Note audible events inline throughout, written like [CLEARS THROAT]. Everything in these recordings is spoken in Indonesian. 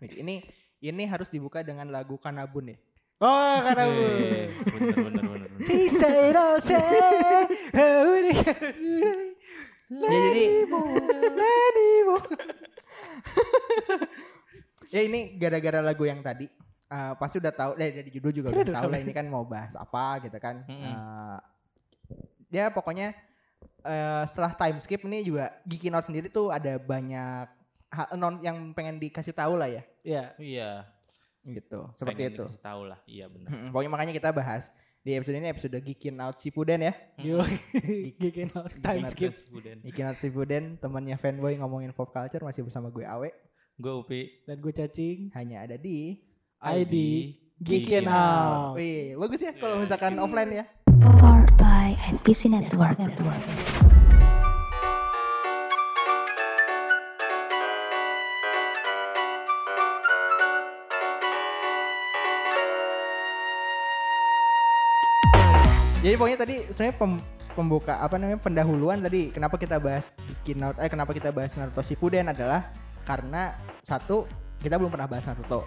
Ini ini harus dibuka dengan lagu Kanabun ya. Oh, karena Eh, bener bener bener. bener. Ya, jadi [LAUGHS] ya ini gara-gara lagu yang tadi eh, pasti udah tahu dari dari judul juga udah tahu lah ini kan mau bahas apa gitu kan. Mm-mm. Eh, ya pokoknya eh, setelah time skip ini juga Geeky Note sendiri tuh ada banyak non yang pengen dikasih tahu lah ya Iya. Iya. gitu seperti pengen itu. dikasih tahu lah. Iya benar. Pokoknya makanya kita bahas di episode ini episode Geeky Out Shippuden ya. Yo, [LAUGHS] Geekin out time Geekin out skip. Geeky Out Shippuden temannya fanboy ngomongin pop culture masih bersama gue Awe gue Upi Dan gue cacing. hanya ada di ID Geekin Geekin out. Wih, bagus ya kalau misalkan offline ya. Powered by NPC Network. Network. Jadi pokoknya tadi sebenarnya pem- pembuka apa namanya pendahuluan tadi kenapa kita bahas Geeky Out eh kenapa kita bahas Naruto Shippuden adalah karena satu kita belum pernah bahas Naruto.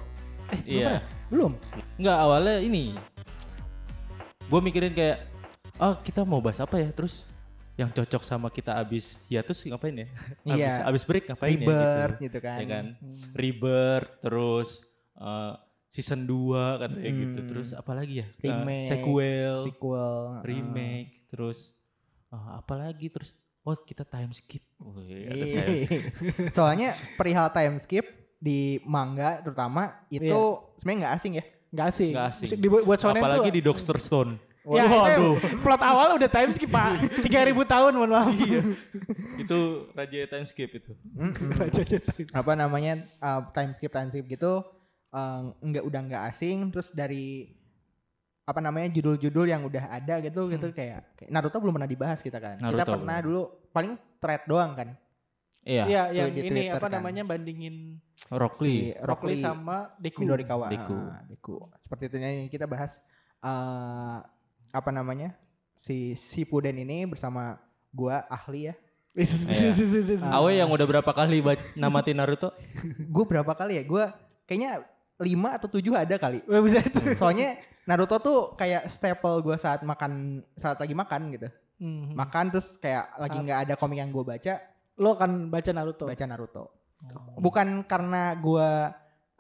Iya. Belum. Enggak awalnya ini. Gue mikirin kayak, oh kita mau bahas apa ya? Terus yang cocok sama kita abis hiatus ngapain ya? [LAUGHS] abis, Iya. abis break ngapain Rebirth ya? Gitu. gitu kan. Ya kan? Hmm. Rebirth, terus eh, season 2 katanya gitu. Hmm. Terus apa lagi ya? Remake, sequel, Sequel. remake, terus eh, apa lagi? Terus oh kita time skip. Wih, ada Iya. time skip. [LAUGHS] Soalnya perihal time skip di manga terutama itu Iya. sebenarnya nggak asing ya. Nggak asing. Nggak asing. Musik Dibuat buat shonen Apalagi tuh. di Doctor Stone. Ya, Waduh. itu plot awal udah time skip, Pak. [LAUGHS] 3000 tahun, mohon maaf. Iya. itu raja time skip itu. [LAUGHS] Rajanya time apa namanya uh, time skip time skip gitu um, nggak udah nggak asing terus dari apa namanya judul-judul yang udah ada gitu gitu kayak, kayak Naruto belum pernah dibahas kita kan kita Naruto pernah belum. dulu paling thread doang kan Iya. Iya, yang di ini Twitter apa kan. namanya bandingin Rock si Lee. Rock Lee Lee sama Deku. Midorikawa Deku. Ah, Deku seperti itu yang kita bahas uh, apa namanya si Shippuden ini bersama gua ahli ya Iya. [LAUGHS] Awe yang udah berapa kali baca [LAUGHS] namatin Naruto? gue berapa kali ya gua kayaknya lima atau tujuh ada kali bisa itu. Soalnya Naruto tuh kayak staple gue saat makan saat lagi makan gitu. Mhm. Makan terus kayak lagi Ah. nggak ada komik yang gue baca, Lo kan baca Naruto. baca Naruto. Oh. Bukan karena gue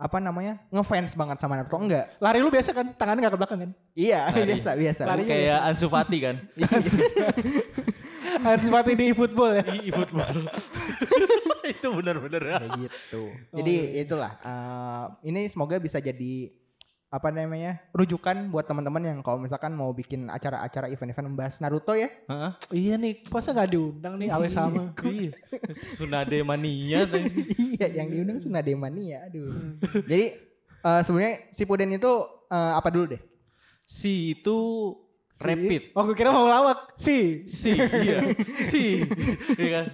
apa namanya ngefans banget sama Naruto enggak. Lari lu biasa kan, tangannya nggak ke belakang kan? Iya Lari. biasa biasa. Lari. Kayak Ansu Fati kan? [LAUGHS] Harus seperti di football ya. Di football. [LAUGHS] itu benar-benar. Kayak gitu. Jadi iya. itulah. eh, ini semoga bisa jadi apa namanya rujukan buat teman-teman yang kalau misalkan mau bikin acara-acara event-event membahas Naruto ya. Heeh. Iya nih, masa nggak diundang nih awe sama. [LAUGHS] Iya. Tsunade mania [LAUGHS] iya yang diundang Tsunade Mania. Aduh. Jadi eh, sebenarnya si Puden itu eh, apa dulu deh? Si itu rapid. Oh, gue kira mau lawak. Si. Si, iya. Si. [LAUGHS] Iya kan?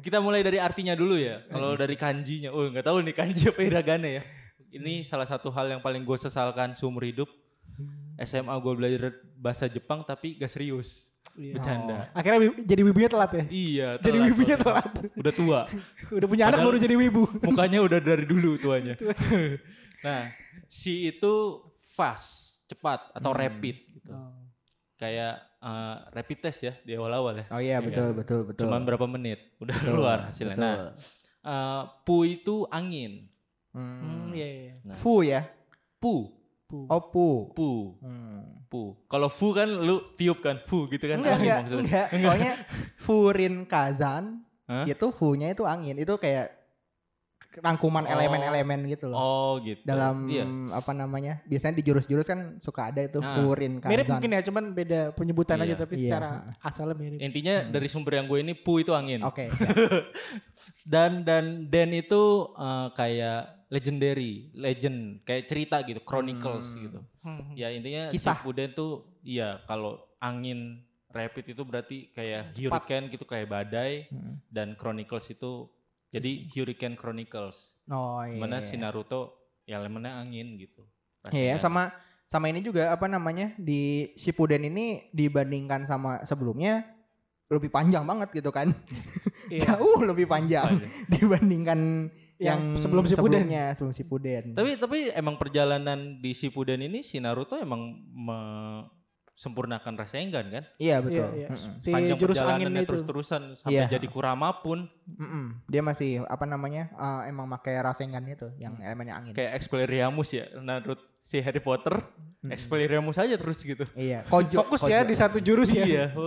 Kita mulai dari artinya dulu ya. Kalau dari kanjinya, oh nggak tahu nih kanji apa hiragana ya. Ini salah satu hal yang paling gue sesalkan seumur hidup. SMA gue belajar bahasa Jepang tapi gak serius. Iya. Bercanda. Akhirnya wi- jadi wibunya telat ya. Iya, Jadi telat wibunya banget. telat. Udah tua. [LAUGHS] Udah punya anak Padahal- baru jadi wibu. Mukanya udah dari dulu tuanya. [LAUGHS] nah, si itu fast, cepat atau Hmm. rapid gitu. Kayak eh, rapid test ya di awal-awal ya. Oh iya Iya betul kan? betul betul. Cuman berapa menit udah Betul, keluar hasilnya. betul. Nah, eh, pu itu angin. Hmm. Hmm, iya iya. Nah, Fu ya. pu, Pu. Oh pu. pu, Hmm. pu. Kalau fu kan lu tiup kan, fu gitu kan. Enggak angin enggak maksudnya. enggak. Soalnya [LAUGHS] Furin Kazan Hah? itu fu-nya itu angin. Itu kayak rangkuman Oh. elemen-elemen gitu loh. Oh gitu. Dalam Iya. apa namanya? Biasanya di jurus-jurus kan suka ada itu Ah. Furin Kazan. Mirip mungkin ya, cuman beda penyebutan Iya. aja tapi Iya. secara asalnya mirip. Intinya Hmm. dari sumber yang gue ini pu itu angin. Oke. [LAUGHS] dan dan Den itu eh, kayak legendary, legend, kayak cerita gitu, chronicles Hmm. gitu. Hmm. Ya intinya Kisah. Shippuden tuh iya kalau angin rapid itu berarti kayak hurricane gitu kayak badai Hmm. dan chronicles itu jadi hurricane chronicles. Oh iya. Mana si Naruto ya elemennya angin gitu. Iya, sama sama ini juga apa namanya di Shippuden ini dibandingkan sama sebelumnya lebih panjang banget gitu kan. Iya. [LAUGHS] Jauh lebih panjang aja? [LAUGHS] dibandingkan Yang sebelum Shippuden. sebelumnya, sebelum Shippuden. Tapi tapi emang perjalanan di Shippuden ini si Naruto emang sempurnakan Rasengan kan? iya betul. Iya, iya. Si Panjang jurus angin itu. terus-terusan sampai Iya. jadi Kurama pun Mm-mm. Dia masih apa namanya? eh, emang pakai Rasengan itu yang elemennya angin. kayak Expelliarmus ya. Naruto si Harry Potter Mm-mm. Expelliarmus aja terus gitu. Iya, Kojo. Fokus ya Kojo. di satu jurus ya. Iya. [LAUGHS]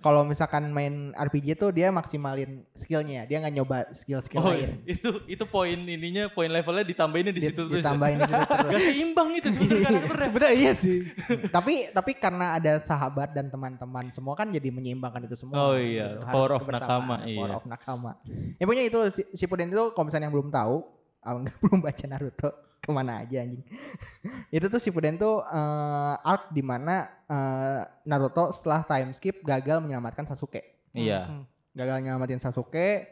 Kalau misalkan main RPG tuh dia maksimalin skillnya, dia nggak nyoba skill-skill Oh, lain. [LAUGHS] itu itu poin ininya, poin levelnya ditambahinnya di Di- situ terus. ditambahin di situ [LAUGHS] terus. Gak seimbang itu sebenarnya. Sebenarnya iya sih. tapi tapi karena ada sahabat dan teman-teman semua kan jadi menyeimbangkan itu semua. gitu. Oh iya, Harus power of nakama, Power iya. of nakama. Ya pokoknya itu si- Shippuden itu kalau misalnya yang belum tahu, ah, nggak [LAUGHS] belum baca Naruto ke mana aja anjing. [LAUGHS] itu tuh Shippuden tuh eh, arc di mana eh, Naruto setelah time skip gagal menyelamatkan Sasuke. Iya. Hmm. Gagal nyelamatin Sasuke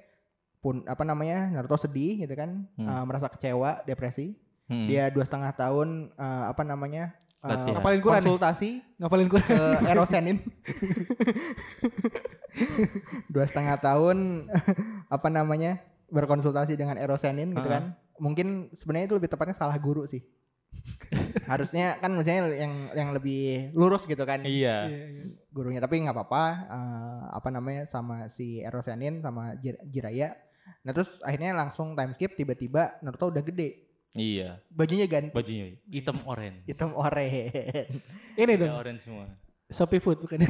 pun apa namanya Naruto sedih gitu kan, Hmm. eh, merasa kecewa, depresi. Hmm. Dia dua setengah tahun eh, apa namanya Latihan. Ngapalin Quran nih? konsultasi Ngapalin gue. ke Erosenin [LAUGHS] dua setengah tahun [LAUGHS] apa namanya berkonsultasi dengan Erosenin gitu Ah. kan mungkin sebenarnya itu lebih tepatnya salah guru sih [LAUGHS] harusnya kan misalnya yang yang lebih lurus gitu kan Iya. Iya, iya. gurunya tapi nggak apa-apa eh, apa namanya sama si Erosenin sama Jir- Jiraya nah terus akhirnya langsung time skip tiba-tiba Naruto udah gede Iya. bajunya ganti Bajunya hitam oranye. hitam oranye Ini Iya, dong. oranye semua. Shopee Food bukan. [LAUGHS]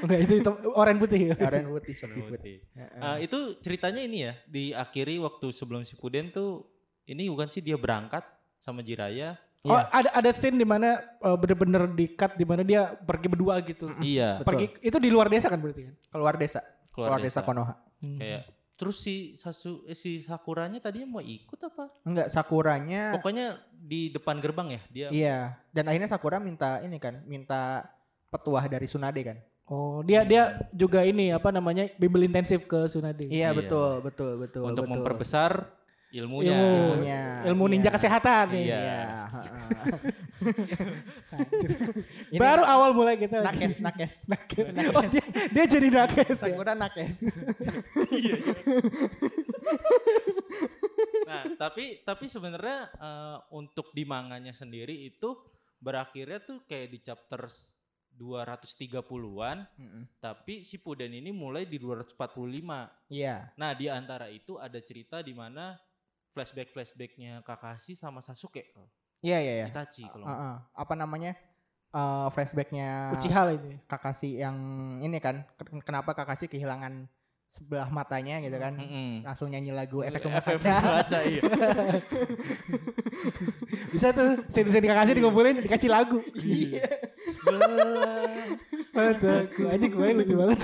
Enggak itu hitam oranye putih. oranye putih putih. Heeh. Eh, itu ceritanya ini ya, diakhiri waktu sebelum Shippuden tuh ini bukan sih dia berangkat sama Jiraya. Oh, Iya. ada ada scene di mana eh, bener-bener di cut di mana dia pergi berdua gitu. Iya, Betul. Pergi itu di luar desa kan berarti kan? keluar desa keluar, keluar desa, Konoha Hmm. Kayak terus si Sasu eh, si Sakuranya tadinya mau ikut apa? enggak Sakuranya Pokoknya di depan gerbang ya dia. iya dan akhirnya Sakura minta ini kan minta petuah dari Tsunade kan Oh, dia dia juga ini apa namanya bimbel intensif ke Tsunade. iya Iya. betul betul betul untuk betul. memperbesar ilmunya. Ilmu, Ilmunya, ilmu ninja iya. kesehatan nih. Iya. iya heeh. [LAUGHS] Ini Baru na- awal mulai kita. nakes nakes Nakes. Oh, dia, dia jadi nakes ya. Sakura nakes [LAUGHS] Nah, tapi tapi sebenarnya eh, untuk di manganya sendiri itu berakhirnya tuh kayak di chapter 230-an, Mm-mm. tapi si Puden ini mulai di 245. iya Nah, di antara itu ada cerita di mana flashback-flashbacknya Kakashi sama Sasuke. iya iya iya Itachi kalau nggak Heeh. apa namanya eh, flashbacknya Uchiha lah ini. Kakashi yang ini kan ken- kenapa Kakashi kehilangan sebelah matanya gitu kan Mm-mm. langsung nyanyi lagu efek rumah Efek kaca rumah kaca, iya. [LAUGHS] Bisa tuh scene-scene kakaknya dikumpulin dikasih lagu. Iya. Sebelah Mataku. Anjing kemarin lucu banget.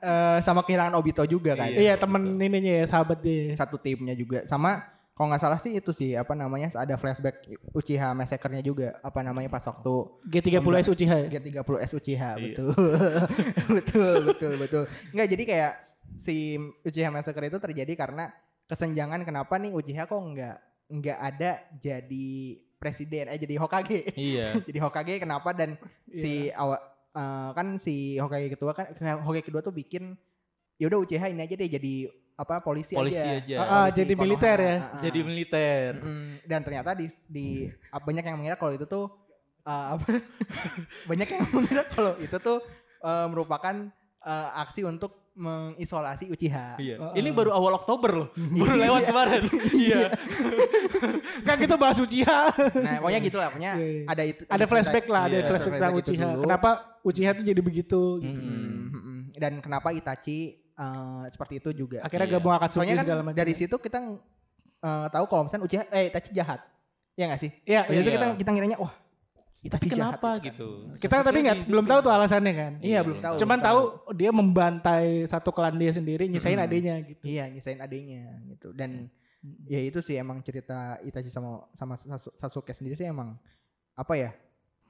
Eh, sama kehilangan Obito juga kan Iya, temen ininya ya, sahabat dia. satu timnya juga sama kalau nggak salah sih itu sih apa namanya ada flashback Uchiha Massacre-nya juga apa namanya pas waktu G30S Uchiha ya. G30S Uchiha Iya. betul [LAUGHS] betul betul betul nggak jadi kayak si Uchiha Massacre itu terjadi karena kesenjangan kenapa nih Uchiha kok nggak nggak ada jadi presiden eh jadi Hokage Iya. [LAUGHS] jadi Hokage kenapa dan si awa, eh, kan si Hokage kedua kan Hokage kedua tuh bikin ya udah Uchiha ini aja deh jadi apa polisi, Polisi aja, aja. Ah, ah, Polisi jadi Konoha. militer ya? Ah, ah. Jadi militer. Mm-mm. dan ternyata di di banyak yang mengira kalau itu tuh apa [LAUGHS] banyak yang mengira kalau itu tuh eh, merupakan eh, aksi untuk mengisolasi Uchiha. Iya. Ah, Ini baru awal Oktober loh. [LAUGHS] Baru Iya. lewat kemarin. [LAUGHS] Iya. Kan kita bahas Uchiha. Nah, pokoknya gitu lah, pokoknya Iya, iya. ada itu ada flashback lah, ada Iya, flashback tentang Uchiha. dulu. Kenapa Uchiha tuh jadi begitu mm. Dan kenapa Itachi eh, seperti itu juga. Akhirnya Iya. gabung Akatsuki Soalnya segala kan macam. dari situ kita eh, tahu kalau misalnya Uchiha eh Itachi jahat. Ya nggak sih? Iya, Dari itu Iya. kita kita ngiranya wah Itachi Tapi jahat kenapa kan. gitu? Kita tapi nggak belum tahu tuh alasannya kan. Iya, belum tahu. Cuman belum tahu dia membantai satu klan dia sendiri, nyisain Mm-mm. adenya gitu. Iya, nyisain adenya gitu. Dan ya itu sih emang cerita Itachi sama sama Sasu- Sasuke sendiri sih emang apa ya?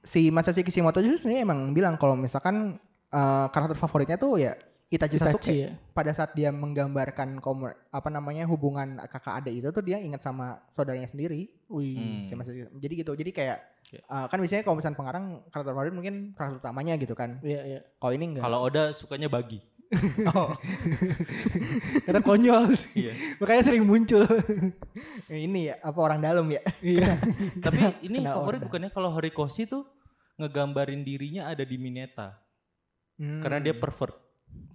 Si Masashi Kishimoto juga sebenarnya emang bilang kalau misalkan eh, karakter favoritnya tuh ya Itachi, Sasuke. Itachi ya. Pada saat dia menggambarkan komer, apa namanya hubungan kakak adik itu tuh dia ingat sama saudaranya sendiri. Wih. Hmm. Jadi gitu. Jadi kayak Oke. eh, kan biasanya kalau misalnya pengarang karakter favorit mungkin karakter utamanya gitu kan. Iya, iya. Kalau ini enggak. Kalau Oda sukanya bagi. [LAUGHS] Oh, [LAUGHS] Karena konyol. Iya. Makanya sering muncul. [LAUGHS] ini ya apa orang dalam ya? Iya. Tapi ini Kena favorit bukannya kalau Horikoshi tuh ngegambarin dirinya ada di Mineta karena dia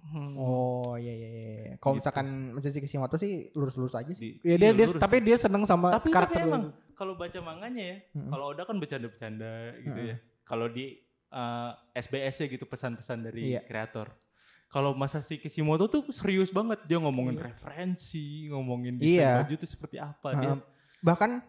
Hmm. Oh iya iya iya. Kalau Gitu. misalkan Masashi Kishimoto sih lurus-lurus aja sih. Di, Ya dia, iya, dia lurus. tapi dia seneng sama tapi, karakter tapi emang kalau baca manganya ya, Mm-mm. kalau Oda kan bercanda-bercanda gitu Mm-mm. ya. Kalau di uh, SBS ya gitu pesan-pesan dari Iya. kreator. Kalau Masashi Kishimoto tuh serius banget dia ngomongin Iya. referensi, ngomongin desain Iya. baju tuh seperti apa dia. Heeh. bahkan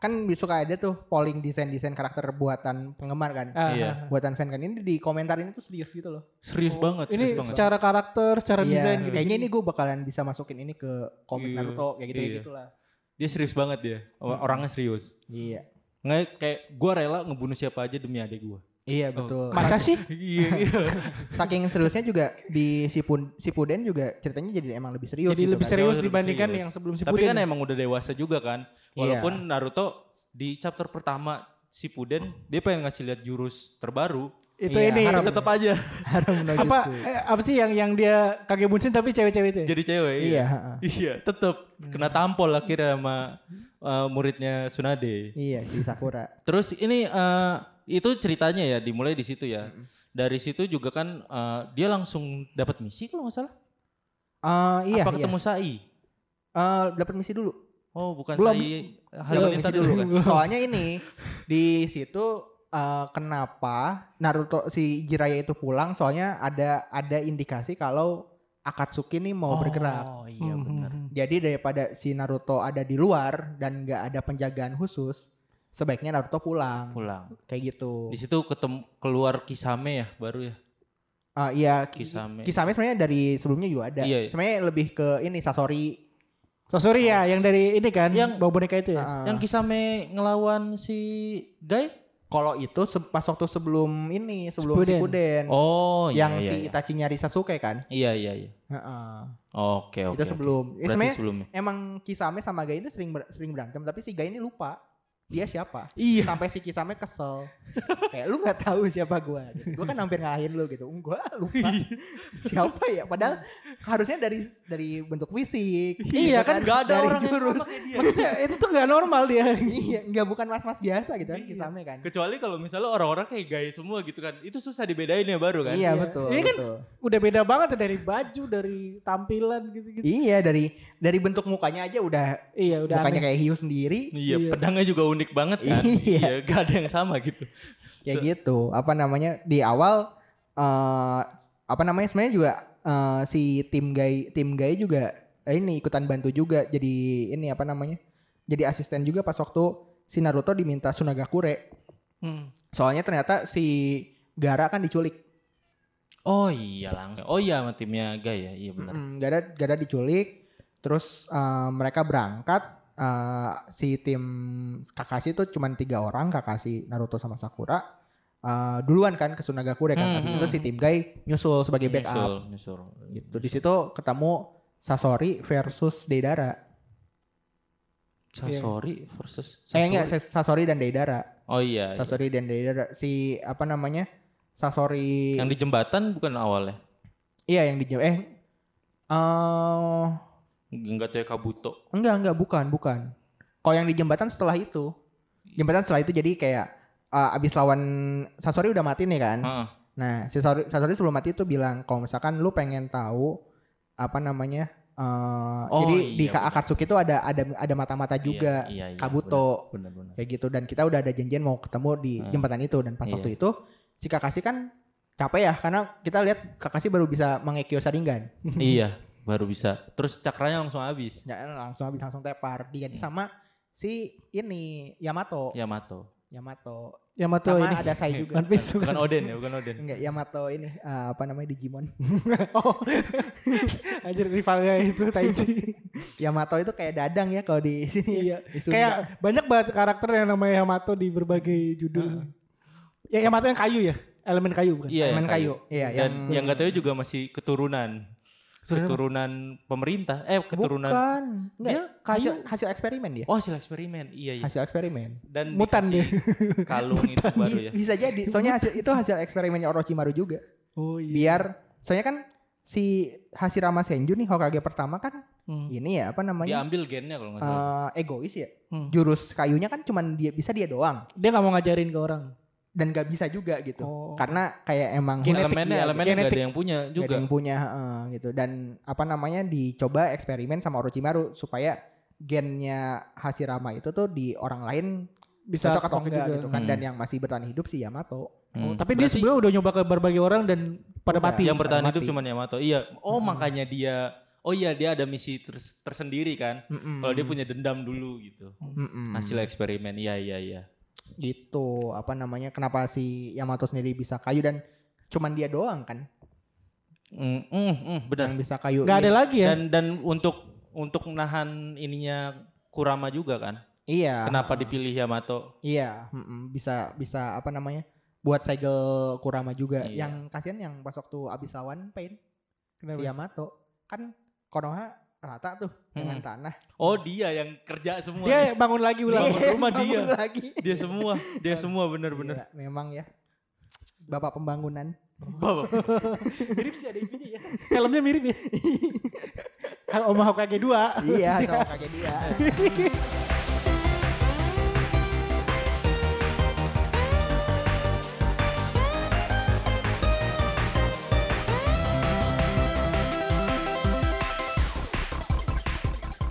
kan suka ada tuh polling desain-desain karakter buatan penggemar kan. Ah, Iya. ah, ah. Buatan fan kan ini di komentar ini tuh serius gitu loh. Serius Oh, banget, serius Ini banget. secara karakter, secara Iya, desain gitu. kayaknya ini gue bakalan bisa masukin ini ke komik Iya, Naruto kayak gitu iya. gitu lah. Dia serius banget dia. Orangnya serius. Iya. Nggak kayak gua rela ngebunuh siapa aja demi adik gua. Iya Oh. betul. Masa sih? [LAUGHS] iya, iya. [LAUGHS] Saking seriusnya juga di Sipun Sipuden juga ceritanya jadi emang lebih serius Jadi gitu lebih kan. serius Jauh dibandingkan serius. yang sebelum si Tapi Puden. kan emang udah dewasa juga kan. Iya. Walaupun Naruto di chapter pertama si Puden dia pengen ngasih lihat jurus terbaru, itu Iya, ini harap tetap aja [LAUGHS] Harum no apa Jutsu. eh, apa sih yang yang dia Kagebunshin tapi cewek-cewek itu ya? jadi cewek. Iya, heeh. Iya, tetap kena tampol akhirnya sama uh, muridnya Tsunade. Iya si Sakura. Terus ini uh, itu ceritanya ya dimulai di situ ya. Mm-mm. Dari situ juga kan uh, dia langsung dapat misi kalau nggak salah. Eh iya, Apa iya. ketemu Sai? Eh, dapat misi dulu. Oh, bukan Belum. Sai Belum, Halilintar dulu kan? Soalnya [LAUGHS] ini di situ eh, kenapa Naruto si Jiraiya itu pulang? Soalnya ada ada indikasi kalau Akatsuki nih mau bergerak. Oh, iya Hmm, benar. hmm, hmm. Jadi daripada si Naruto ada di luar dan nggak ada penjagaan khusus, sebaiknya Naruto pulang. Pulang. Kayak gitu. Di situ ketemu keluar Kisame ya baru ya. Ah, iya, Ki- Kisame. Kisame sebenarnya dari sebelumnya juga ada. Iya, iya. Sebenarnya lebih ke ini Sasori. Sosori ya yang dari ini kan Yang- bawa boneka itu ya. Ah, Yang Kisame ngelawan si Gai? kalau itu pas waktu sebelum ini, sebelum si Shippuden. Puden. Oh, yang iya, si iya. Itachi nyari Sasuke kan? Iya, iya, iya. Heeh. Oke, oke. itu sebelum. Ya, Berarti sebenarnya sebelumnya. emang Kisame sama Gai itu sering ber- sering berantem, tapi si Gai ini lupa dia siapa. Iya. Sampai si Kisame kesel. [LAUGHS] Kayak lu nggak tahu siapa gua. Gitu. Gua kan hampir ngalahin lu gitu. Gua lupa. [LAUGHS] siapa ya? Padahal harusnya dari dari bentuk fisik. Iya, kan Gak ada dari orang yang jurus. dia. Maksudnya [LAUGHS] itu tuh nggak normal dia. iya, nggak bukan mas-mas biasa gitu kan Iya. Kisame kan. Kecuali kalau misalnya orang-orang kayak Gai semua gitu kan. Itu susah dibedain ya baru kan. Iya, Iya. betul. Ini kan betul. Udah beda banget ya dari baju, dari tampilan gitu-gitu. Iya, dari dari bentuk mukanya aja udah Iya, udah mukanya aneh. kayak hiu sendiri. Iya, Iya. pedangnya juga unik banget kan. Iya. gak ada yang sama gitu. kayak gitu apa namanya di awal eh apa namanya sebenarnya juga eh, si tim gay tim gay juga eh, ini ikutan bantu juga jadi ini apa namanya jadi asisten juga pas waktu si Naruto diminta Sunagakure Hmm. soalnya ternyata si Gara kan diculik Oh iya langsung. Oh iya sama timnya Gai ya. Iya benar. Mm, Gara Gara diculik terus eh, mereka berangkat eh, si tim Kakashi itu cuma tiga orang Kakashi Naruto sama Sakura eh, duluan kan ke Sunagakure kan Hmm, hmm. itu si tim Gai nyusul sebagai backup Nyusul, nyusul. gitu di situ ketemu Sasori versus Deidara Sasori versus eh enggak Sasori. Sas- Sasori dan Deidara Oh iya. iya. Sasori dan Deidara si apa namanya Sasori Yang di jembatan bukan awalnya. iya yang di eh eh Enggak tuh ya Kabuto. enggak enggak bukan bukan kalau yang di jembatan setelah itu jembatan setelah itu jadi kayak eh, abis lawan Sasori udah mati nih kan. Nah, si Sasori, Sasori sebelum mati itu bilang kalau misalkan lu pengen tahu apa namanya eh Oh, jadi di iya, benar. Akatsuki itu ada ada ada mata-mata juga Iya, iya, iya, Kabuto Benar, benar. kayak gitu dan kita udah ada janjian mau ketemu di Hmm. jembatan itu dan pas Iya. waktu itu si Kakashi kan capek ya karena kita lihat Kakashi baru bisa mengekio Sharingan. iya, [LAUGHS] baru bisa. Terus cakranya langsung habis. Ya, langsung habis langsung tepar diganti Hmm. sama si ini Yamato. Yamato. Yamato. Yamato sama ini. ada Sai juga. One Piece Bukan Oden ya, bukan Oden. Enggak, Yamato ini eh, apa namanya Digimon. [LAUGHS] oh. Anjir rivalnya itu Taichi. Yamato itu kayak dadang ya kalau di sini. iya. Di Sunda. Kayak banyak banget karakter yang namanya Yamato di berbagai judul. Ya Yamato yang kayu ya? Elemen kayu bukan? Iya, Elemen yang kayu. Iya, Dan yang yang nggak tahu juga masih keturunan. Keturunan pemerintah. Eh, keturunan. Bukan. Enggak, Dia hasil kayu. hasil eksperimen dia. Oh, hasil eksperimen. Iya, iya. Hasil eksperimen. Dan Mutan dikasih [LAUGHS] kalung itu baru ya. Bisa jadi. [LAUGHS] Soalnya hasil itu hasil eksperimennya Orochimaru juga. Oh iya. Biar soalnya kan si Hashirama Senju nih Hokage pertama kan Hmm. ini ya apa namanya? Diambil gennya kalau nggak salah. eh, egois ya. Hmm. Jurus kayunya kan cuman dia bisa dia doang Dia nggak mau ngajarin ke orang. Dan gak bisa juga gitu. Oh. Karena kayak emang Genetik elemennya dia, elemennya nggak genetik. ada yang punya Gak juga. ada yang punya heeh, gitu dan apa namanya dicoba eksperimen sama Orochimaru supaya gennya Hashirama itu tuh di orang lain Bisa cocok atau enggak juga. gitu kan Hmm. dan yang masih bertahan hidup si Yamato. Oh, Hmm. tapi dia Berarti sebenarnya udah nyoba ke berbagai orang dan pada Udah. mati. yang bertahan hidup cuma Yamato. Iya. Oh Hmm. makanya dia. Oh iya dia ada misi ters- tersendiri kan. Mm-mm. Kalau dia punya dendam dulu gitu. Mm-mm. Hasil eksperimen. Iya iya iya. Gitu apa namanya kenapa si Yamato sendiri bisa kayu dan cuman dia doang kan Mm, mm, mm, benar. yang bisa kayu Gak ada lagi ya. Dan dan untuk untuk nahan ininya Kurama juga kan. iya Kenapa dipilih Yamato? iya mm-mm. bisa bisa apa namanya buat segel Kurama juga Iya. yang kasihan yang pas waktu abis lawan Pain Kenapa? si Yamato kan Konoha rata tuh dengan Hmm. tanah Oh dia yang kerja semua. Dia nih. bangun lagi ulang. Bangun Iya, rumah bangun dia. lagi Dia semua, dia semua bener-bener. Iya, memang ya bapak pembangunan Bapak. [LAUGHS] mirip sih ada itunya ya. Helmnya mirip ya. [LAUGHS] Kalau Oma Hokage 2. iya sama kakek dia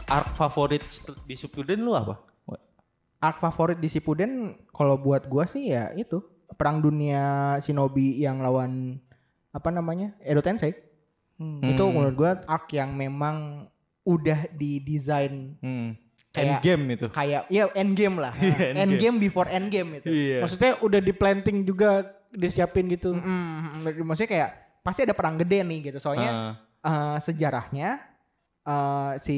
Arc favorit di Shippuden lu apa? arc favorit di Shippuden kalau buat gua sih ya itu perang dunia shinobi yang lawan apa namanya Edo Tensei Hmm. itu Hmm. menurut gua arc yang memang udah didesain Hmm. Kayak- Endgame itu. kayak ya end game lah [LAUGHS] Iya, end game before end game itu Iya. Maksudnya udah di planting juga disiapin gitu. Mm-mm. maksudnya kayak pasti ada perang gede nih gitu soalnya Ah, eh, sejarahnya eh, si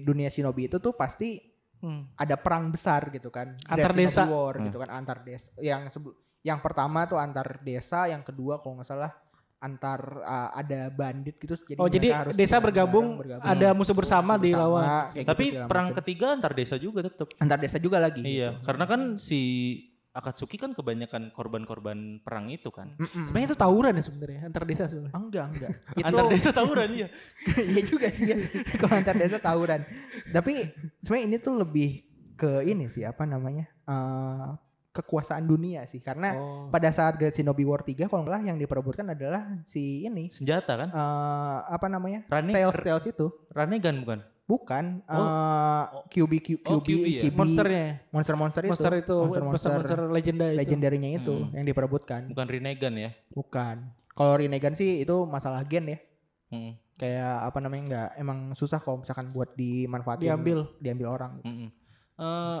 dunia shinobi itu tuh pasti Hmm. ada perang besar gitu kan Antar desa. War Hmm. gitu kan antar desa yang sebelum yang pertama tuh antar desa yang kedua kalau nggak salah antar uh, ada bandit gitu jadi Oh jadi harus desa bergabung, bergabung. ada musuh bersama Musuh di bersama, lawan. kayak Tapi gitu perang ketiga antar desa juga tetap. antar desa juga lagi Iya, gitu. karena kan si Akatsuki kan kebanyakan korban-korban perang itu kan. Mm-mm. Sebenarnya itu tawuran ya sebenarnya antar desa sebenarnya. enggak enggak [LAUGHS] itu Antar desa tawuran ya. [LAUGHS] iya juga sih ya. kalau antar desa tawuran tapi sebenarnya ini tuh lebih ke ini sih apa namanya eh, kekuasaan dunia sih karena Oh. pada saat Great Shinobi War 3 kalau nggak yang diperebutkan adalah si ini Senjata kan? eh apa namanya Rane, Tails Tails itu Ranegan bukan? Bukan Oh. eh QB Q- Oh, QB QB ya? Monsternya, monster-monster itu monster itu, monster-monster monster-monster legenda itu. legendarinya itu Hmm. yang diperebutkan Bukan Rinnegan ya. bukan kalau Rinnegan sih itu masalah gen ya Hmm. kayak apa namanya nggak emang susah kalau misalkan buat dimanfaatin Diambil. diambil orang Mm-mm. Eh,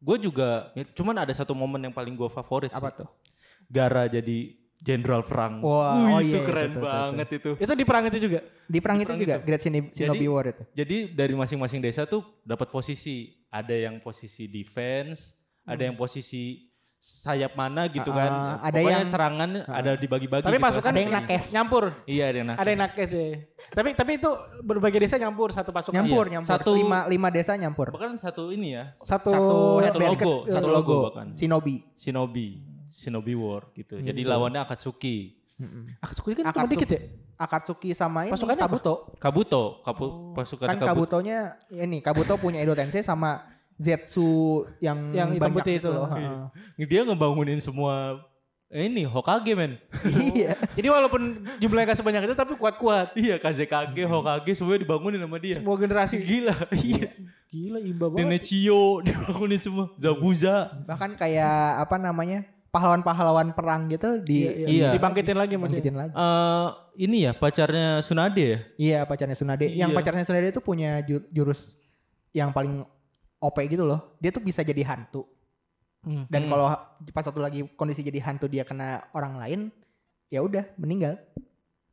gue juga, cuman ada satu momen yang paling gue favorit apa sih. tuh Gara jadi jenderal perang. Wah, Wih, oh itu iya, keren itu, itu, banget itu. Itu di perang itu juga. di perang Di itu perang juga itu. Great Shinobi, Jadi- War itu Jadi dari masing-masing desa tuh dapat posisi. Ada yang posisi defense, ada yang posisi sayap mana gitu Ah, kan. ah, ada Pokoknya yang- serangan ah. ada dibagi-bagi. Tapi gitu. pasukan Ada yang nakes. nyampur. Iya ada yang nakes. Ada yang nakes ya. Tapi tapi itu berbagai desa nyampur satu pasukan. nyampur Iya. nyampur Satu- lima lima desa nyampur Bahkan satu ini ya, Satu, satu satu logo, satu logo, logo bahkan. Shinobi Shinobi, Shinobi War gitu. Iya, Jadi iya. lawannya Akatsuki. Mm-mm. Akatsuki kan Akatsuki. dikit ya? Akatsuki sama ini Pasukannya apa? Kabuto Kabuto, kabu, Oh. pasukan kan Kabuto. Kabutonya ini Kabuto punya Edo Tensei sama Zetsu yang Yang hitam banyak putih gitu itu. loh. Iya. heeh. Dia ngebangunin semua ini Hokage men. iya [LAUGHS] Jadi walaupun jumlahnya gak sebanyak itu tapi kuat-kuat. Iya Kazekage, Hokage semuanya dibangunin sama dia. Semua generasi. Gila, iya. Gila imba banget. Nenechio dibangunin semua, Zabuza. bahkan kayak apa namanya pahlawan-pahlawan perang gitu di Iya, iya. Iya. Dibangkitin lagi bangkitin lagi Eh ini ya pacarnya Tsunade ya? iya pacarnya Tsunade yang Iya. pacarnya Tsunade itu punya ju- jurus yang paling OP gitu loh dia tuh bisa jadi hantu Hmm. dan Hmm. kalau pas satu lagi kondisi jadi hantu dia kena orang lain ya udah meninggal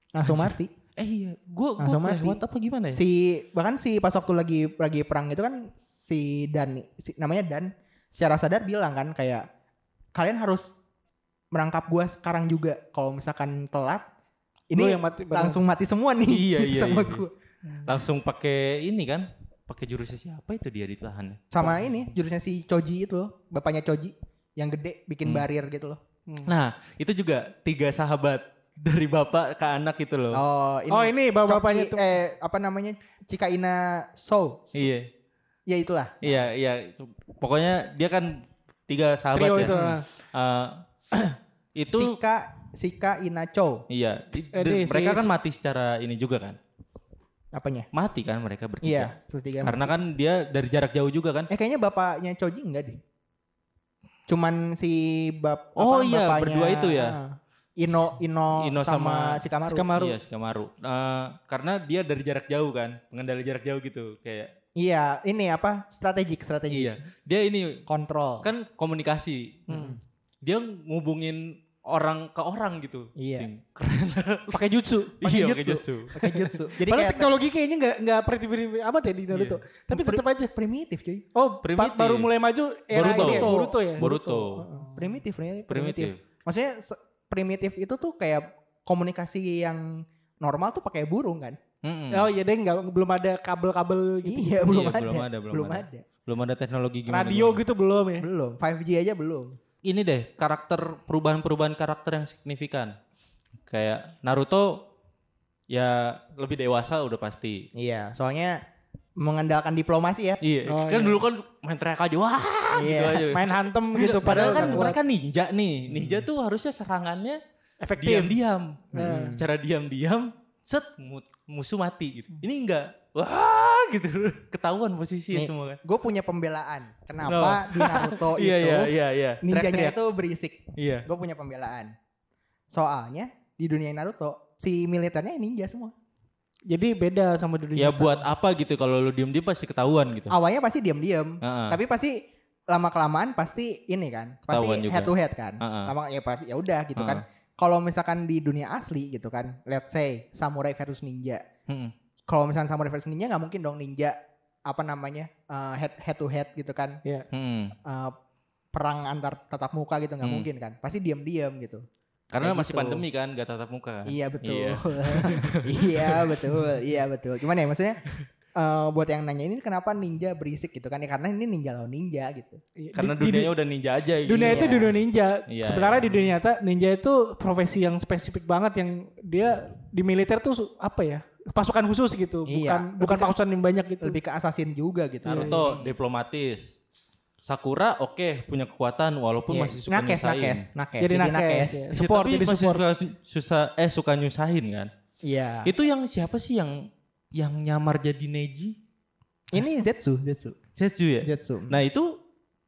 langsung mati Eh iya, gua Langsung gua mati. apa gimana ya? si bahkan si pas waktu lagi lagi perang itu kan si Dan si, namanya Dan secara sadar bilang kan kayak kalian harus merangkap gua sekarang juga kalau misalkan telat Lu ini yang mati langsung mati semua nih Iya, iya, [LAUGHS] sama iya. gua Langsung pakai ini kan? Pakai jurusnya siapa itu dia ditahan? sama ini jurusnya si Choji itu loh bapaknya Choji yang gede bikin Hmm. barrier gitu loh Hmm. Nah, itu juga tiga sahabat dari bapak ke anak itu loh. Oh, ini. Oh ini bapak-bapaknya tuh. eh apa namanya? Cikaina Soul. Iya, Ya itulah. iya, iya. Itu- Pokoknya dia kan tiga sahabat Trio ya. itu. ah. Eh, [CLEARS THROAT] itu Sika Sika Inacho. iya. di- Eh, di- mereka si- kan mati secara ini juga kan. Apanya? Mati kan mereka bertiga. Iya, tiga. Karena kan dia dari jarak jauh juga kan. Eh kayaknya bapaknya Choji enggak deh. Cuman si bap Oh apa, iya, bapaknya, berdua itu ya? ah, Ino Ino, Ino sama, sama Shikamaru. Shikamaru. Iya, Shikamaru. Eh, karena dia dari jarak jauh kan, pengendali jarak jauh gitu, kayak Iya, ini apa? Strategik, strategik. iya. Dia ini Kontrol. kan komunikasi. Hmm. Dia ngubungin orang ke orang gitu. Iya. Keren. [LAUGHS] Pakai jutsu. Pakai iya, jutsu. pakai jutsu. Pakai [LAUGHS] jutsu. Jadi Padahal kayak teknologi kayaknya nggak nggak primitif amat ya di Naruto. Tapi Pri- tetap aja. primitif, cuy. Oh, Primitif. baru mulai maju era Boruto. ini ya, Boruto ya. Boruto. Heeh. Primitif, primitif. Primitif. Maksudnya primitif itu tuh kayak komunikasi yang normal tuh pakai burung kan? Mm-mm. Oh iya deh, nggak belum ada kabel-kabel gitu. Iya, belum Iya, ada. belum ada, belum belum ada. ada. Belum ada teknologi gimana. Radio gitu belum ya. Belum. 5G aja belum. Ini deh, karakter perubahan-perubahan karakter yang signifikan. Kayak Naruto ya lebih dewasa udah pasti. Iya, soalnya mengandalkan diplomasi ya. Iya, Oh, kan iya. dulu kan main teriak aja, wah gitu [LAUGHS] Iya. aja. Main hantem gitu Padahal kan kuat. mereka ninja nih. Ninja tuh harusnya serangannya efektif. diam-diam. Hmm. Secara diam-diam, set mu- musuh mati gitu. Ini enggak. Wah, gitu. [LAUGHS] Ketahuan posisi Nih, semua kan. Gue punya pembelaan. Kenapa di Naruto [LAUGHS] itu Iya, iya, iya, iya. ninjanya itu berisik? Iya. Gue punya pembelaan. Soalnya di dunia Naruto si militernya ninja semua. Jadi beda sama dunia. Ya buat apa gitu kalau lu diem-diem pasti ketahuan gitu. Awalnya pasti diam-diam, Heeh. tapi pasti lama kelamaan pasti ini kan, pasti Ketahuan juga. head to head kan. Heeh. Lama ya pasti ya udah gitu kan. Kalau misalkan di dunia asli gitu kan, let's say samurai versus ninja. Mm-mm. Kalau misalkan samurai versus ninja nggak mungkin dong ninja apa namanya eh, head head to head gitu kan, Mm-mm. Eh, perang antar tatap muka gitu nggak Hmm. mungkin kan. Pasti diam-diam gitu. Karena Kayak masih gitu. pandemi kan, gak tatap muka kan. Iya betul. Iya. [LAUGHS] Iya betul. Iya betul. Cuman ya maksudnya eh, buat yang nanya ini kenapa ninja berisik gitu kan? Ya karena ini ninja lawan ninja gitu. Iya, Karena di- di- dunianya udah ninja aja gitu. dunia itu Iya. dunia ninja. Iya, Sebenarnya iya. di dunia nyata ninja itu profesi yang spesifik banget yang dia di militer tuh apa ya? Pasukan khusus gitu, Iya. bukan bukan Lebih ke- pasukan yang banyak gitu. Lebih ke assassin juga gitu. Naruto diplomatis. Sakura oke punya kekuatan walaupun Iya. masih suka nakes, nyusahin. nakes, nakes. Jadi nakes, ya. Iya, Support, tapi jadi masih support. suka su- susah eh suka nyusahin kan. Iya. Itu yang siapa sih yang yang nyamar jadi Neji? Ini Zetsu, Zetsu, Zetsu ya. Zetsu. Nah itu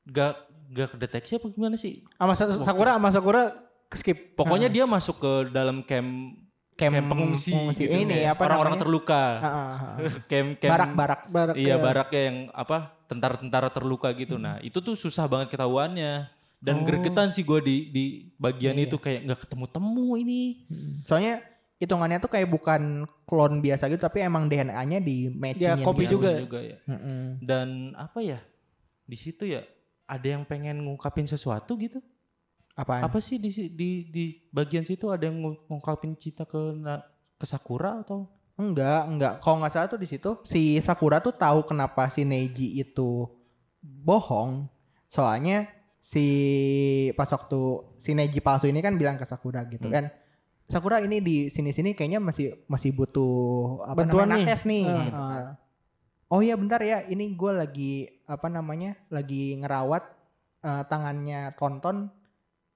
gak gak kedeteksi apa gimana sih? Sama Sa- Sakura sama Sakura skip. Pokoknya Nah. dia masuk ke dalam camp camp, camp pengungsi, gitu. ini Kayak apa orang-orang terluka. Ah, ah, ah. [LAUGHS] camp camp Barak-barak. Barak Iya ya. baraknya yang apa tentara-tentara terluka gitu. Nah itu tuh susah banget ketahuannya. Dan Oh. gregetan sih gue di di bagian Iya. itu kayak nggak ketemu-temu ini. Soalnya hitungannya tuh kayak bukan klon biasa gitu tapi emang DNA-nya di matchingin Ya, kopi juga. juga ya. Mm-mm. Dan apa ya di situ ya ada yang pengen ngungkapin sesuatu gitu. Apaan? Apa sih di di di bagian situ ada yang ngu- ngungkapin cinta ke ke Sakura atau? Enggak, enggak. Kalau nggak salah tuh di situ si Sakura tuh tahu kenapa si Neji itu bohong. Soalnya si pas waktu si Neji palsu ini kan bilang ke Sakura gitu Hmm. kan. Sakura ini di sini-sini kayaknya masih masih butuh apa Bantuan namanya nih. nakes nih. Gitu kan. oh iya bentar ya, ini gue lagi apa namanya lagi ngerawat eh, tangannya Tonton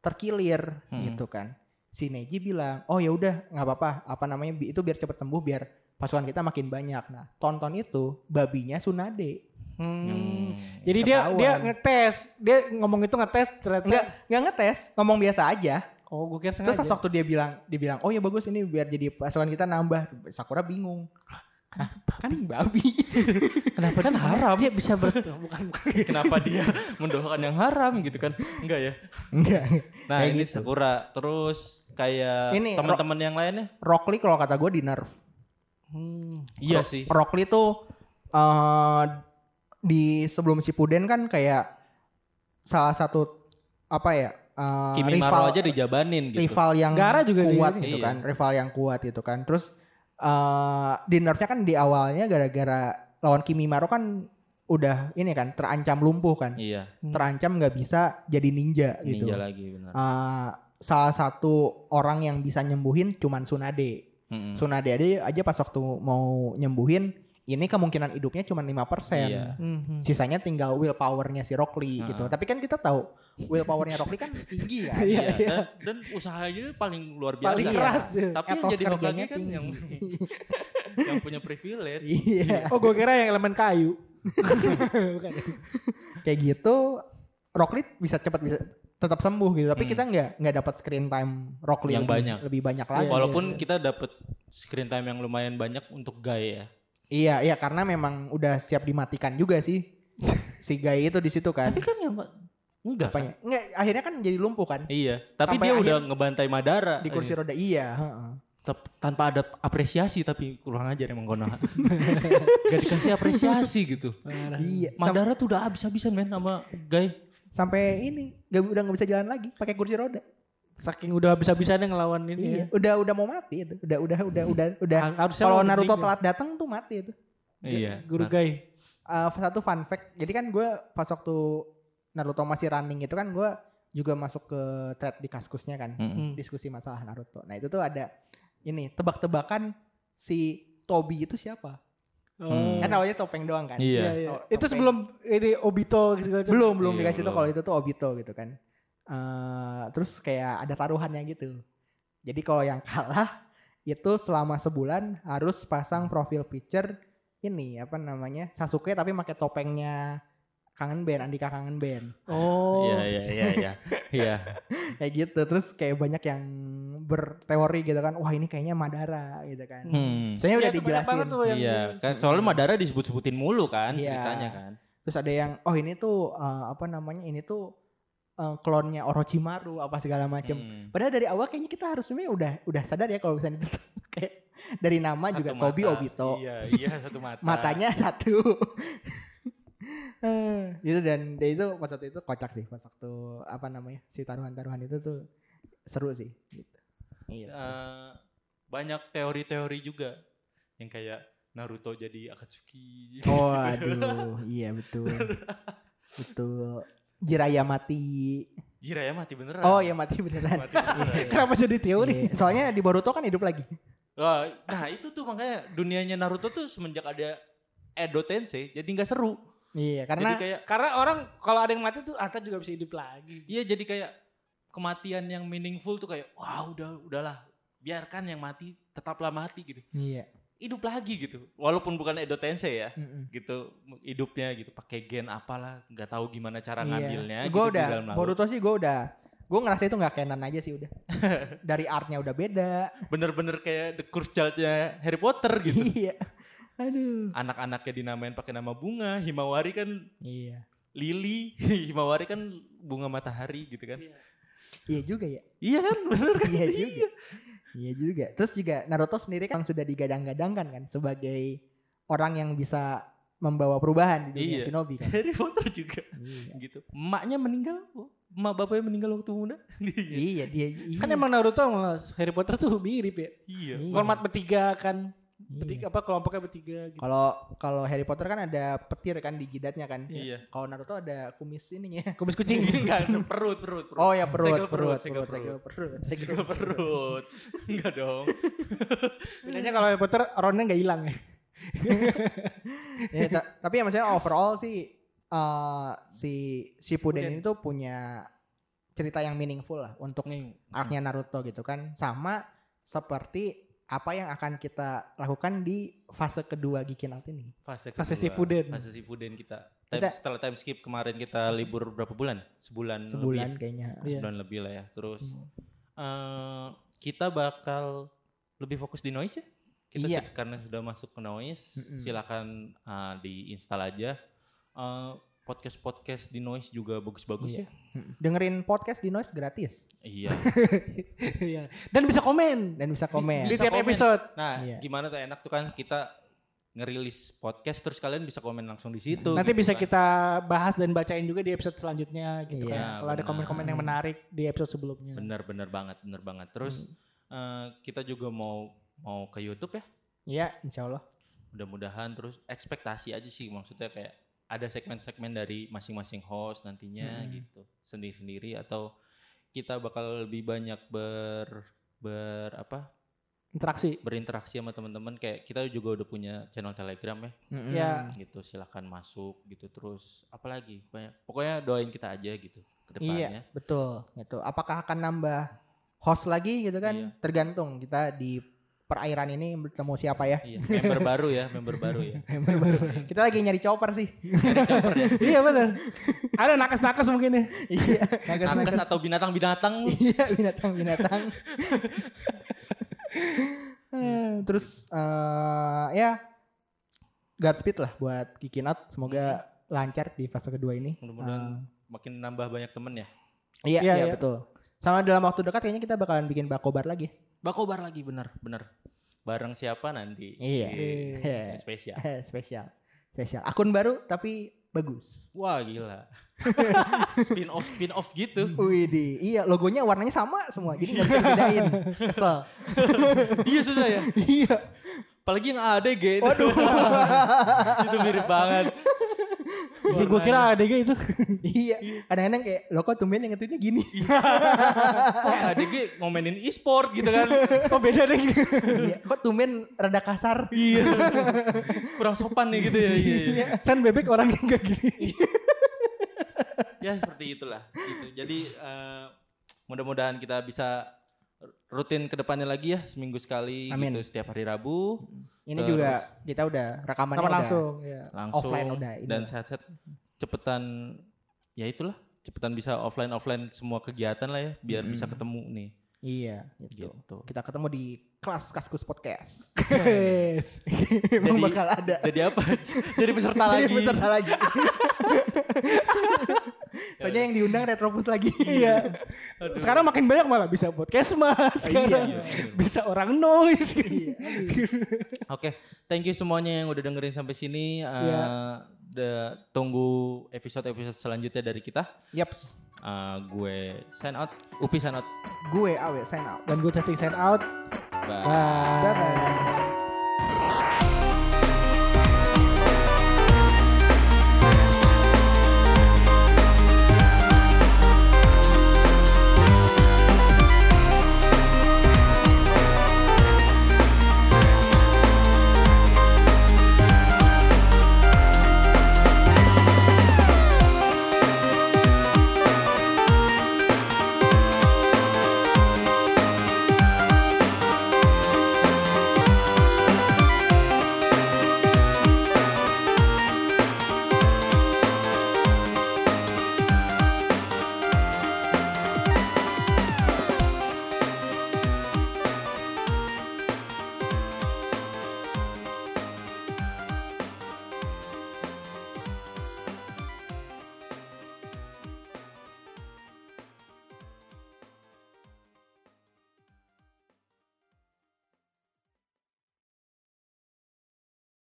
terkilir Hmm. gitu kan. Si Neji bilang, oh ya udah nggak apa-apa, apa namanya itu biar cepet sembuh biar pasukan kita makin banyak. Nah, Tonton itu babinya Tsunade. Hmm. Hmm. Jadi dia Ketahuan. dia ngetes, dia ngomong itu ngetes ternyata. Enggak, enggak ngetes, ngomong biasa aja. Oh, gue kira Terus sengaja. pas waktu dia bilang, dia bilang, oh ya bagus ini biar jadi pasukan kita nambah. Sakura bingung. Hah, kan babi. [LAUGHS] Kenapa kan haram? Dia bisa ber [LAUGHS] bukan bukan. Kenapa dia mendoakan yang haram gitu kan? Enggak ya. enggak. Nah Kayak ini gitu. Sakura. Terus kayak teman-teman yang lainnya? Rock Lee kalau kata gue di nerf. Hmm. Iya Rock- sih. Rock Lee tuh eh, di sebelum Shippuden kan kayak salah satu apa ya? Eh, Kimimaro aja dijabanin gitu. rival yang Gaara juga kuat ini. gitu Iya. kan, rival yang kuat gitu kan. Terus eh di nerfnya kan di awalnya gara-gara lawan Kimimaro kan udah ini kan terancam lumpuh kan, Iya. terancam nggak bisa jadi ninja gitu. Ninja lagi benar. Eh, salah satu orang yang bisa nyembuhin cuman Tsunade. Mm-mm. Tsunade aja, aja pas waktu mau nyembuhin ini kemungkinan hidupnya cuma 5%. Iya. Mhm. Sisanya tinggal willpowernya si Rock Lee gitu. Heeh. Tapi kan kita tahu willpowernya Rock Lee kan tinggi kan. [LAUGHS] Iya, Iya, iya. dan, dan usahanya paling luar biasa. Paling Iya. keras ya. Tapi yang jadi Hokage kan tinggi. yang [LAUGHS] yang punya privilege. Iya. Oh gue kira yang elemen kayu. [LAUGHS] Kayak gitu Rock Lee bisa cepat bisa tetap sembuh gitu. Tapi Hmm. kita nggak nggak dapat screen time Rock Lee Yang lebih, banyak. lebih banyak lagi. Iya, Walaupun iya. kita dapat screen time yang lumayan banyak untuk Guy ya. Iya, iya karena memang udah siap dimatikan juga sih. [LAUGHS] si Guy itu di situ kan. Tapi kan ya enggak kan? Enggak, akhirnya kan jadi lumpuh kan Iya, tapi Sampai dia udah ngebantai Madara. di kursi roda. Iya, heeh. Tanpa ada apresiasi tapi kurang ajar emang Konoha. [LAUGHS] Gak dikasih apresiasi gitu. Iya, Madara tuh udah habis-habisan men sama Guy. sampai ini nggak udah nggak bisa jalan lagi pakai kursi roda. Saking udah habis-habisannya ngelawan ini Iya, ya. udah udah mau mati itu. Udah udah udah udah udah. Harusnya Kalau Naruto meninggal. telat datang tuh mati itu. Iya. Guru Nah, Gai. Eh, satu fun fact. Jadi kan gue pas waktu Naruto masih running itu kan gue juga masuk ke thread di kaskusnya kan. mm-mm. Hmm. Diskusi masalah Naruto. Nah itu tuh ada ini tebak-tebakan si Tobi itu siapa? Oh. Kan awalnya topeng doang kan. Iya. Iya, iya. Oh, Itu sebelum ini Obito gitu. belum belum Iya, dikasih tuh belum. kalau itu tuh Obito gitu kan Eh terus kayak ada taruhannya gitu jadi kalau yang [LAUGHS] kalah itu selama sebulan harus pasang profil picture ini apa namanya Sasuke tapi pakai topengnya kangen band Andika kangen band Oh. Iya, iya, iya, iya. Iya. [LAUGHS] kayak gitu terus kayak banyak yang berteori gitu kan wah ini kayaknya Madara gitu kan Hmm. soalnya udah Iya, dijelasin tuh yang Iya, di- kan soalnya Madara disebut-sebutin mulu kan Iya. ceritanya kan. terus ada yang oh ini tuh eh, apa namanya ini tuh eh, klonnya Orochimaru apa segala macem Hmm. Padahal dari awal kayaknya kita harus sebenarnya udah udah sadar ya kalau misalnya itu [LAUGHS] kayak dari nama juga Satu Tobi mata. Obito. Iya, iya satu mata. [LAUGHS] Matanya satu. Eh, gitu dan dia itu pas waktu itu kocak sih pas waktu apa namanya si taruhan-taruhan itu tuh seru sih gitu. Iya. Eh, banyak teori-teori juga yang kayak Naruto jadi Akatsuki. Oh aduh, [LAUGHS] iya betul. betul. Jiraya mati. Jiraya mati beneran. Oh iya mati beneran. Mati beneran. Iya. Kenapa jadi teori? Iya. Soalnya di Boruto kan hidup lagi. Wah, nah itu tuh makanya dunianya Naruto tuh semenjak ada Edo Tensei jadi nggak seru. Iya, Jadi karena kayak Karena orang kalau ada yang mati tuh Ata juga bisa hidup lagi. iya jadi kayak kematian yang meaningful tuh kayak wah udah udahlah biarkan yang mati tetaplah mati gitu. iya. Hidup lagi gitu. Walaupun bukan Edo Tensei ya. Mm-mm. gitu hidupnya gitu pakai gen apalah nggak tahu gimana cara Iya. ngambilnya Gue gitu udah. Boruto sih gue udah gue ngerasa itu nggak canon aja sih udah. [LAUGHS] Dari artnya udah beda. bener-bener kayak the curse child-nya Harry Potter gitu iya. Aduh. anak-anaknya dinamain pakai nama bunga Himawari kan Iya. lili [LAUGHS] Himawari kan bunga matahari gitu kan Iya juga ya. iya kan bener kan [LAUGHS] Iya juga. Iya juga. Terus juga Naruto sendiri kan sudah digadang-gadangkan kan sebagai orang yang bisa membawa perubahan di dunia Iya. shinobi kan. Harry Potter juga iya. gitu emaknya meninggal emak bapaknya meninggal waktu muda [LAUGHS] iya dia iya. Kan emang Naruto sama Harry Potter tuh mirip ya. iya Iya. Format bertiga kan. Iya. Bertiga apa kelompoknya bertiga gitu. Kalau kalau Harry Potter kan ada petir kan di jidatnya kan. iya Kalau Naruto ada kumis ininya. [LAUGHS] Kumis kucing. enggak perut perut perut Oh ya perut, Segel perut, segel perut, segel perut, Segel perut [LAUGHS] enggak dong [LAUGHS] Bedanya kalau Harry Potter ronnya nggak hilang ya. Ya, ta- tapi ya maksudnya overall sih eh si Shippuden Shippuden. ini tuh punya cerita yang meaningful lah untuk nih arc-nya Naruto gitu kan. Sama seperti apa yang akan kita lakukan di fase kedua Gikin Out ini. fase Fase kedua, Shippuden. fase Shippuden kita. Time- Kita- setelah time skip kemarin kita libur berapa bulan sebulan Sebulan lebih, kayaknya. ya? Iya. sebulan lebih lah ya terus Hmm. eh, kita bakal lebih fokus di noise ya kita Iya. karena sudah masuk ke noise Mm-mm. silakan eh, diinstal aja podcast podcast di noise juga bagus-bagus Iya. ya. Dengerin podcast di Noise gratis iya [LAUGHS] Iya. Dan bisa komen dan bisa komen. di tiap komen. episode. nah Iya. gimana tuh enak tuh kan kita ngerilis podcast terus kalian bisa komen langsung di situ Nanti gitu bisa kan. kita bahas dan bacain juga di episode selanjutnya gitu Iya, kan. Kalau ada komen-komen yang menarik di episode sebelumnya. bener-bener banget bener banget terus Hmm. eh, kita juga mau mau ke YouTube ya Iya, insya Allah. mudah-mudahan terus ekspektasi aja sih maksudnya kayak ada segmen-segmen dari masing-masing host nantinya Hmm. gitu sendiri-sendiri atau kita bakal lebih banyak ber ber apa Interaksi. berinteraksi sama teman-teman kayak kita juga udah punya channel telegram ya Mm-mm. Ya. gitu silahkan masuk gitu terus apalagi banyak pokoknya doain kita aja gitu ke Iya, betul. Gitu. Apakah akan nambah host lagi gitu kan? Iya. Tergantung kita di perairan ini bertemu siapa ya. iya member baru ya member baru ya [LAUGHS] Member baru. kita lagi nyari chopper sih. iya benar. Ada nakes-nakes mungkin ya. Iya, nakes nakes-nakes. atau binatang-binatang Iya, binatang-binatang. [LAUGHS] Terus eh, ya Godspeed lah buat Kikinot. Semoga lancar di fase kedua ini. mudah-mudahan makin nambah banyak temen ya iya, Iya, iya, iya. betul. Sama dalam waktu dekat kayaknya kita bakalan bikin bakobar lagi. Bakobar lagi bener bener bareng siapa nanti Iya. Iya, spesial [LAUGHS] spesial. Spesial. Akun baru tapi bagus. wah gila [LAUGHS] spin off spin off gitu Widih, iya logonya warnanya sama semua, jadi nggak bisa dibedain. Kesel. [LAUGHS] iya susah ya iya. apalagi yang ADG itu Waduh. itu mirip banget Iya, gue kira ADG itu. [LAUGHS] iya. Kadang-kadang kayak lo kok tumben yang ngetweetnya gini. [LAUGHS] oh ADG ngomenin e-sport gitu kan Oh beda deh. iya. Kok tumben rada kasar. iya kurang sopan nih gitu ya iya, iya. San bebek orangnya enggak gini. ya seperti itulah gitu jadi eh, mudah-mudahan kita bisa rutin ke depannya lagi ya seminggu sekali Amin. gitu setiap hari Rabu Ini Terus. juga kita udah rekamannya udah. langsung. Ya. langsung Offline udah, ini dan sehat-sehat cepetan ya itulah cepetan bisa offline offline semua kegiatan lah ya biar bisa Mm-mm. ketemu nih Iya, gitu. gitu Kita ketemu di kelas Kaskus Podcast. Yes. [LAUGHS] Emang Jadi- bakal ada. jadi apa [LAUGHS] jadi peserta lagi Jadi peserta lagi. [LAUGHS] [LAUGHS] Soalnya yang diundang Retropus lagi. [LAUGHS] Iya. Sekarang makin banyak malah bisa podcast mas. Sekarang iya, bener. bisa orang noise. Iya. [LAUGHS] Oke, thank you semuanya yang udah dengerin sampai sini. Eh, Iya. da- tunggu episode-episode selanjutnya dari kita. Yaps. Eh, gue sign out, Upi sign out. Gue Awe sign out. Dan gue cacing sign out. Bye. Bye. Bye bye.